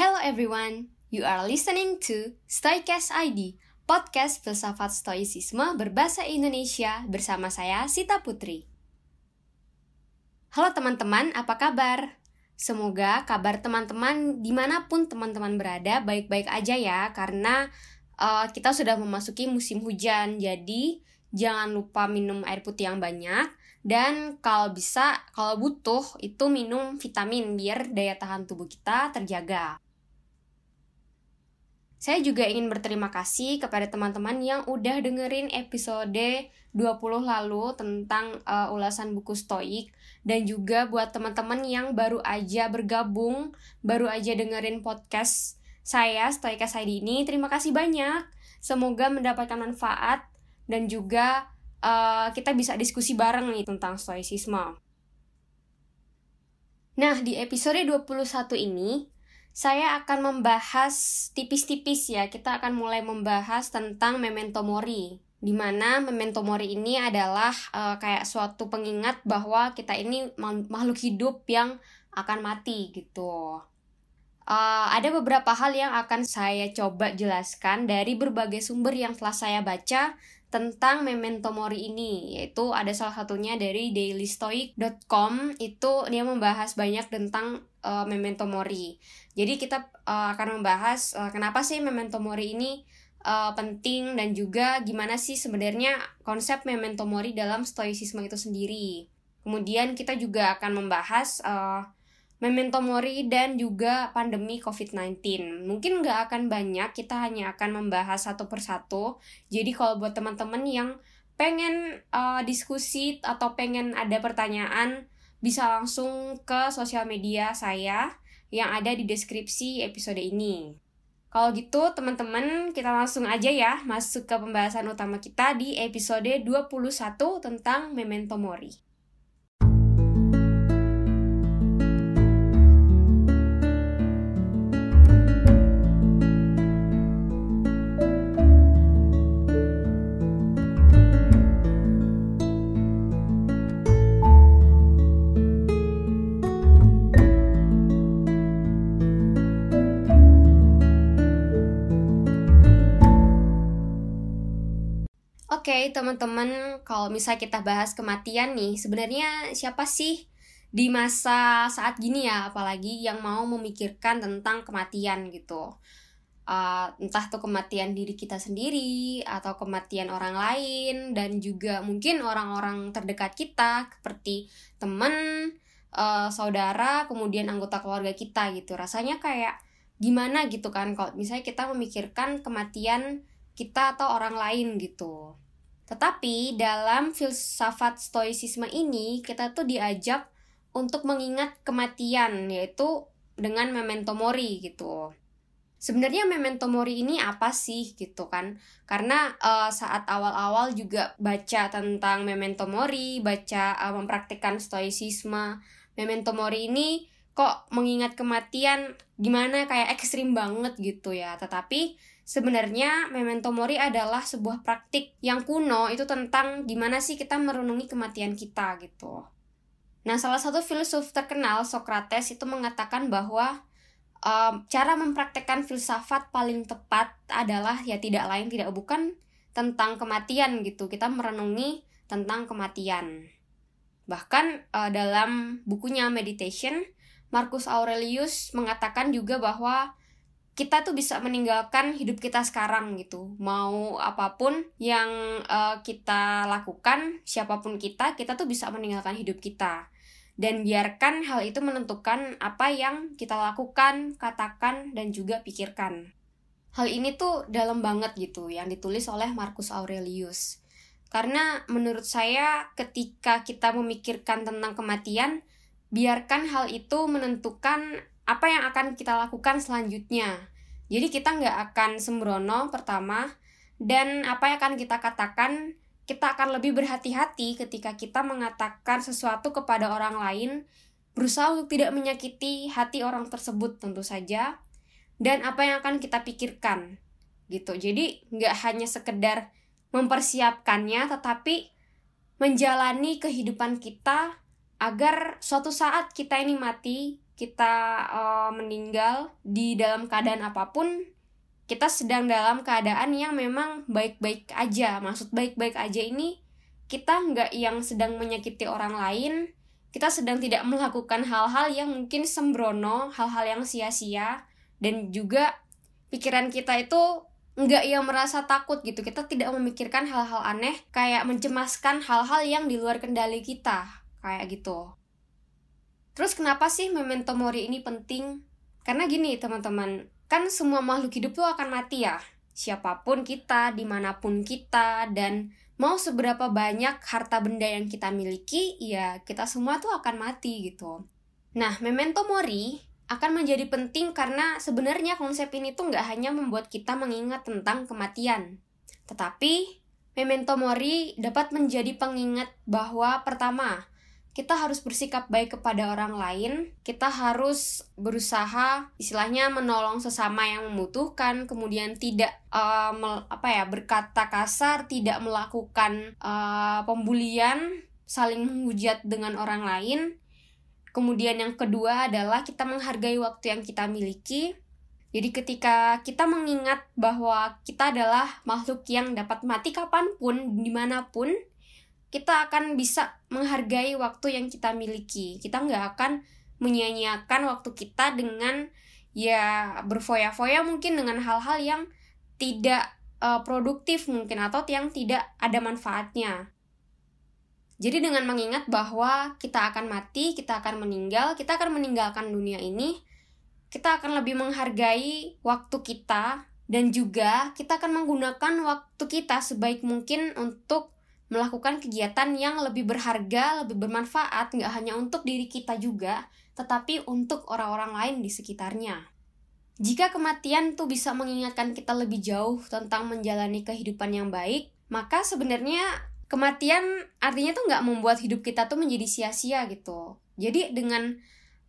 Hello everyone, you are listening to Stoicast ID, podcast filsafat stoicisme berbahasa Indonesia bersama saya Sita Putri. Halo teman-teman, apa kabar? Semoga kabar teman-teman di mana pun teman-teman berada baik-baik aja ya, karena uh, kita sudah memasuki musim hujan, jadi jangan lupa minum air putih yang banyak, dan kalau bisa, kalau butuh, itu minum vitamin biar daya tahan tubuh kita terjaga. Saya juga ingin berterima kasih kepada teman-teman yang udah dengerin episode 20 lalu tentang uh, ulasan buku Stoik dan juga buat teman-teman yang baru aja bergabung, baru aja dengerin podcast saya Stoika ID ini. Terima kasih banyak. Semoga mendapatkan manfaat dan juga uh, kita bisa diskusi bareng nih tentang stoicisme. Nah, di episode 21 ini saya akan membahas tipis-tipis ya. Kita akan mulai membahas tentang memento mori. Di mana memento mori ini adalah uh, kayak suatu pengingat bahwa kita ini makhluk hidup yang akan mati gitu. Uh, ada beberapa hal yang akan saya coba jelaskan dari berbagai sumber yang telah saya baca tentang memento mori ini yaitu ada salah satunya dari dailystoic.com itu dia membahas banyak tentang uh, memento mori. Jadi kita uh, akan membahas uh, kenapa sih memento mori ini uh, penting dan juga gimana sih sebenarnya konsep memento mori dalam stoicisme itu sendiri. Kemudian kita juga akan membahas uh, memento mori dan juga pandemi COVID-19. Mungkin nggak akan banyak, kita hanya akan membahas satu persatu. Jadi kalau buat teman-teman yang pengen uh, diskusi atau pengen ada pertanyaan, bisa langsung ke sosial media saya yang ada di deskripsi episode ini. Kalau gitu, teman-teman, kita langsung aja ya masuk ke pembahasan utama kita di episode 21 tentang Memento Mori. Oke, okay, teman-teman, kalau misalnya kita bahas kematian nih, sebenarnya siapa sih di masa saat gini ya, apalagi yang mau memikirkan tentang kematian gitu. Uh, entah tuh kematian diri kita sendiri atau kematian orang lain dan juga mungkin orang-orang terdekat kita seperti teman, uh, saudara, kemudian anggota keluarga kita gitu. Rasanya kayak gimana gitu kan kalau misalnya kita memikirkan kematian kita atau orang lain gitu. Tetapi dalam filsafat stoicisme ini kita tuh diajak untuk mengingat kematian yaitu dengan memento mori gitu. Sebenarnya memento mori ini apa sih gitu kan? Karena uh, saat awal-awal juga baca tentang memento mori, baca uh, mempraktikkan stoicisme, memento mori ini kok mengingat kematian gimana kayak ekstrim banget gitu ya. Tetapi Sebenarnya memento mori adalah sebuah praktik yang kuno itu tentang gimana sih kita merenungi kematian kita gitu. Nah, salah satu filsuf terkenal Socrates itu mengatakan bahwa um, cara mempraktekkan filsafat paling tepat adalah ya tidak lain tidak bukan tentang kematian gitu. Kita merenungi tentang kematian. Bahkan uh, dalam bukunya Meditation, Marcus Aurelius mengatakan juga bahwa kita tuh bisa meninggalkan hidup kita sekarang gitu. Mau apa pun yang uh, kita lakukan siapa pun kita kita tuh bisa meninggalkan hidup kita. Dan biarkan hal itu menentukan apa yang kita lakukan katakan dan juga pikirkan. Hal ini tuh dalam banget gitu yang ditulis oleh Marcus Aurelius. Karena menurut saya ketika kita memikirkan tentang kematian biarkan hal itu menentukan apa yang akan kita lakukan selanjutnya. Jadi kita nggak akan sembrono pertama, dan apa yang akan kita katakan, kita akan lebih berhati-hati ketika kita mengatakan sesuatu kepada orang lain, berusaha untuk tidak menyakiti hati orang tersebut tentu saja, dan apa yang akan kita pikirkan gitu. Jadi nggak hanya sekedar mempersiapkannya, tetapi menjalani kehidupan kita agar suatu saat kita ini mati, kita uh, meninggal di dalam keadaan apa pun kita sedang dalam keadaan yang memang baik-baik aja. Maksud baik-baik aja ini kita nggak yang sedang menyakiti orang lain kita sedang tidak melakukan hal-hal yang mungkin sembrono hal-hal yang sia-sia dan juga pikiran kita itu nggak yang merasa takut gitu. Kita tidak memikirkan hal-hal aneh kayak mencemaskan hal-hal yang di luar kendali kita kayak gitu terus kenapa sih memento mori ini penting? Karena gini teman-teman kan semua makhluk hidup tuh akan mati ya. Siapa pun kita di mana pun kita dan mau seberapa banyak harta benda yang kita miliki ya kita semua tuh akan mati gitu. Nah memento mori akan menjadi penting karena sebenarnya konsep ini tuh nggak hanya membuat kita mengingat tentang kematian. Tetapi memento mori dapat menjadi pengingat bahwa pertama kita harus bersikap baik kepada orang lain, kita harus berusaha istilahnya menolong sesama yang membutuhkan, kemudian tidak uh, apa ya berkata kasar, tidak melakukan uh, pembulian, saling menghujat dengan orang lain. Kemudian yang kedua adalah kita menghargai waktu yang kita miliki. Jadi ketika kita mengingat bahwa kita adalah makhluk yang dapat mati kapan pun, di mana pun, kita akan bisa menghargai waktu yang kita miliki. Kita nggak akan menyia-nyiakan waktu kita dengan ya berfoya-foya mungkin dengan hal-hal yang tidak uh, produktif mungkin atau yang tidak ada manfaatnya. Jadi dengan mengingat bahwa kita akan mati, kita akan meninggal, kita akan meninggalkan dunia ini, kita akan lebih menghargai waktu kita dan juga kita akan menggunakan waktu kita sebaik mungkin untuk melakukan kegiatan yang lebih berharga, lebih bermanfaat, nggak hanya untuk diri kita juga, tetapi untuk orang-orang lain di sekitarnya. Jika kematian tuh bisa mengingatkan kita lebih jauh tentang menjalani kehidupan yang baik, maka sebenarnya kematian artinya tuh nggak membuat hidup kita tuh menjadi sia-sia gitu. Jadi dengan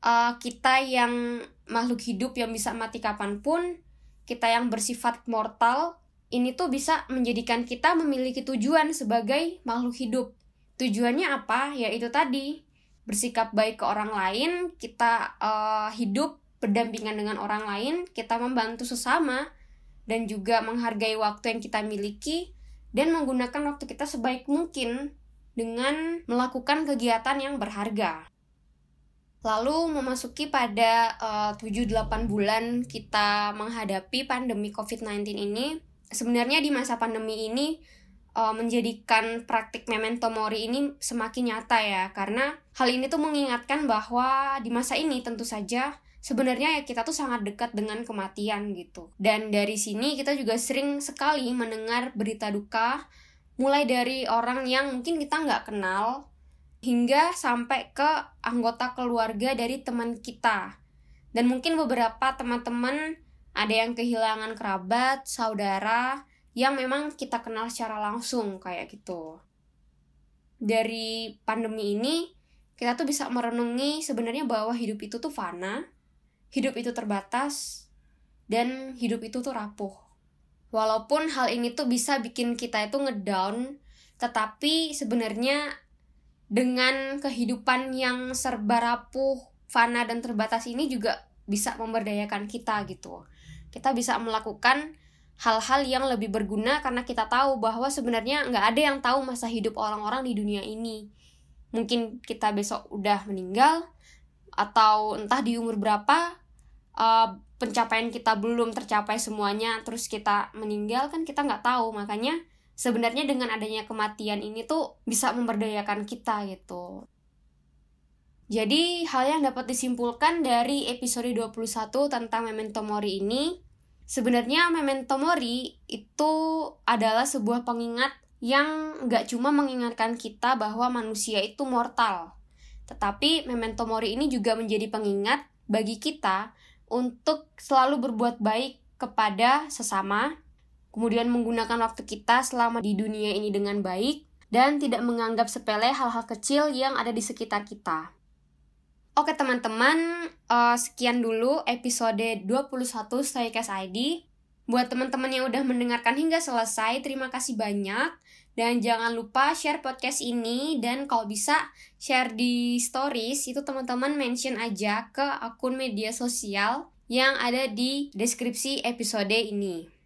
uh, kita yang makhluk hidup yang bisa mati kapan pun, kita yang bersifat mortal, ini tuh bisa menjadikan kita memiliki tujuan sebagai makhluk hidup. Tujuannya apa? Ya itu tadi, bersikap baik ke orang lain, kita uh, hidup berdampingan dengan orang lain, kita membantu sesama, dan juga menghargai waktu yang kita miliki, dan menggunakan waktu kita sebaik mungkin dengan melakukan kegiatan yang berharga. Lalu memasuki pada uh, eh, 7-8 bulan kita menghadapi pandemi COVID-19 ini, sebenarnya di masa pandemi ini uh, menjadikan praktik memento mori ini semakin nyata ya. Karena hal ini tuh mengingatkan bahwa di masa ini tentu saja sebenarnya ya kita tuh sangat dekat dengan kematian gitu. Dan dari sini kita juga sering sekali mendengar berita duka mulai dari orang yang mungkin kita nggak kenal hingga sampai ke anggota keluarga dari teman kita. Dan mungkin beberapa teman-teman ada yang kehilangan kerabat, saudara yang memang kita kenal secara langsung kayak gitu. Dari pandemi ini kita tuh bisa merenungi sebenarnya bahwa hidup itu tuh fana, hidup itu terbatas, dan hidup itu tuh rapuh. Walaupun hal ini tuh bisa bikin kita itu ngedown, tetapi sebenarnya dengan kehidupan yang serba rapuh, fana dan terbatas ini juga bisa memberdayakan kita gitu kita bisa melakukan hal-hal yang lebih berguna karena kita tahu bahwa sebenarnya nggak ada yang tahu masa hidup orang-orang di dunia ini. Mungkin kita besok udah meninggal atau entah di umur berapa uh, pencapaian kita belum tercapai semuanya terus kita meninggal kan kita nggak tahu makanya sebenarnya dengan adanya kematian ini tuh bisa memberdayakan kita gitu. Jadi, hal yang dapat disimpulkan dari episode 21 tentang Memento Mori ini, sebenarnya Memento Mori itu adalah sebuah pengingat yang gak cuma mengingatkan kita bahwa manusia itu mortal, tetapi Memento Mori ini juga menjadi pengingat bagi kita untuk selalu berbuat baik kepada sesama, kemudian menggunakan waktu kita selama di dunia ini dengan baik, dan tidak menganggap sepele hal-hal kecil yang ada di sekitar kita. Oke teman-teman, uh, sekian dulu episode 21 Storycast ID. Buat teman-teman yang udah mendengarkan hingga selesai, terima kasih banyak. Dan jangan lupa share podcast ini dan kalau bisa share di stories itu teman-teman mention aja ke akun media sosial yang ada di deskripsi episode ini.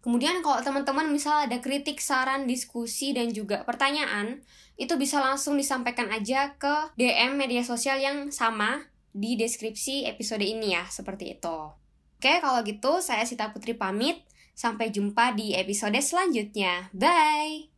Kemudian kalau teman-teman misal ada kritik, saran, diskusi, dan juga pertanyaan, itu bisa langsung disampaikan aja ke DM media sosial yang sama di deskripsi episode ini ya, seperti itu. Oke, kalau gitu saya Sita Putri pamit. Sampai jumpa di episode selanjutnya. Bye!